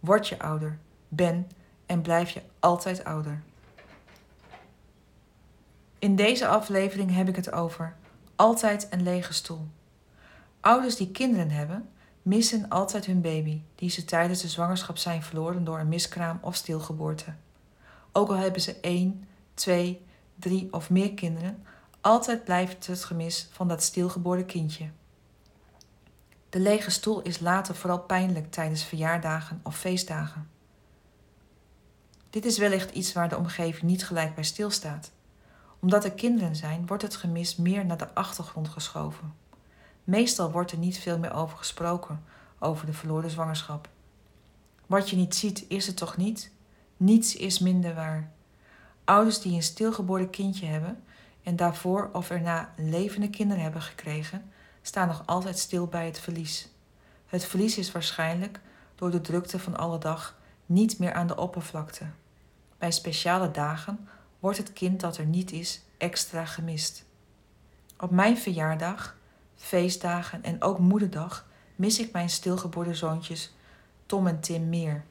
word je ouder, ben en blijf je altijd ouder. In deze aflevering heb ik het over altijd een lege stoel. Ouders die kinderen hebben, missen altijd hun baby, die ze tijdens de zwangerschap zijn verloren door een miskraam of stilgeboorte. Ook al hebben ze één, twee, drie of meer kinderen, altijd blijft het gemis van dat stilgeboren kindje. De lege stoel is later vooral pijnlijk tijdens verjaardagen of feestdagen. Dit is wellicht iets waar de omgeving niet gelijk bij stilstaat. Omdat er kinderen zijn, wordt het gemis meer naar de achtergrond geschoven. Meestal wordt er niet veel meer over gesproken, over de verloren zwangerschap. Wat je niet ziet, is het toch niet? Niets is minder waar. Ouders die een stilgeboren kindje hebben en daarvoor of erna levende kinderen hebben gekregen, staan nog altijd stil bij het verlies. Het verlies is waarschijnlijk door de drukte van alle dag niet meer aan de oppervlakte. Bij speciale dagen wordt het kind dat er niet is extra gemist. Op mijn verjaardag, feestdagen en ook moederdag mis ik mijn stilgeboren zoontjes Tom en Tim meer.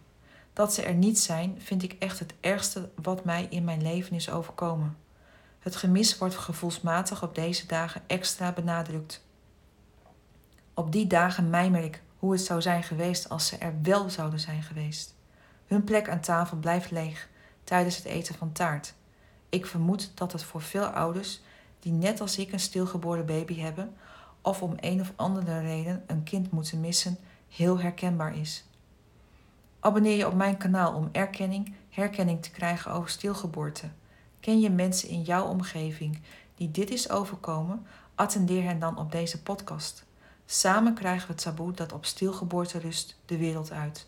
Dat ze er niet zijn, vind ik echt het ergste wat mij in mijn leven is overkomen. Het gemis wordt gevoelsmatig op deze dagen extra benadrukt. Op die dagen mijmer ik hoe het zou zijn geweest als ze er wel zouden zijn geweest. Hun plek aan tafel blijft leeg tijdens het eten van taart. Ik vermoed dat het voor veel ouders die net als ik een stilgeboren baby hebben of om een of andere reden een kind moeten missen, heel herkenbaar is. Abonneer je op mijn kanaal om erkenning, herkenning te krijgen over stilgeboorte. Ken je mensen in jouw omgeving die dit is overkomen? Attendeer hen dan op deze podcast. Samen krijgen we het taboe dat op stilgeboorte rust de wereld uit.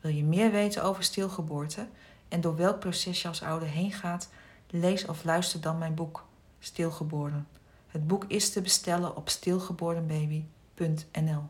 Wil je meer weten over stilgeboorte en door welk proces je als ouder heen gaat? Lees of luister dan mijn boek Stilgeboren. Het boek is te bestellen op stilgeborenbaby.nl.